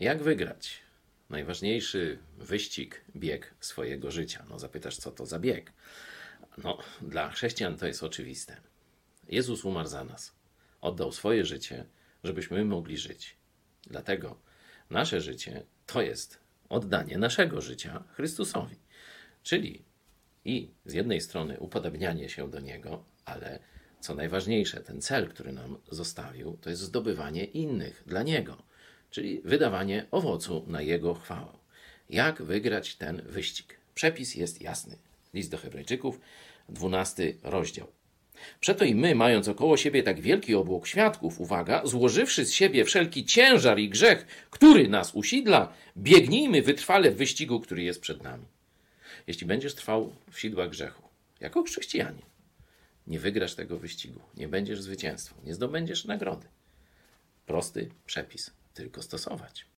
Jak wygrać? Najważniejszy wyścig, bieg swojego życia. No zapytasz, co to za bieg? No, dla chrześcijan to jest oczywiste. Jezus umarł za nas. Oddał swoje życie, żebyśmy mogli żyć. Dlatego nasze życie to jest oddanie naszego życia Chrystusowi. Czyli i z jednej strony upodabnianie się do Niego, ale co najważniejsze, ten cel, który nam zostawił, to jest zdobywanie innych dla Niego, czyli wydawanie owocu na Jego chwałę. Jak wygrać ten wyścig? Przepis jest jasny. List do Hebrajczyków, 12 rozdział. Przeto i my, mając około siebie tak wielki obłok świadków, uwaga, złożywszy z siebie wszelki ciężar i grzech, który nas usidla, biegnijmy wytrwale w wyścigu, który jest przed nami. Jeśli będziesz trwał w sidłach grzechu, jako chrześcijanin, nie wygrasz tego wyścigu, nie będziesz zwycięstwem, nie zdobędziesz nagrody. Prosty przepis, tylko stosować.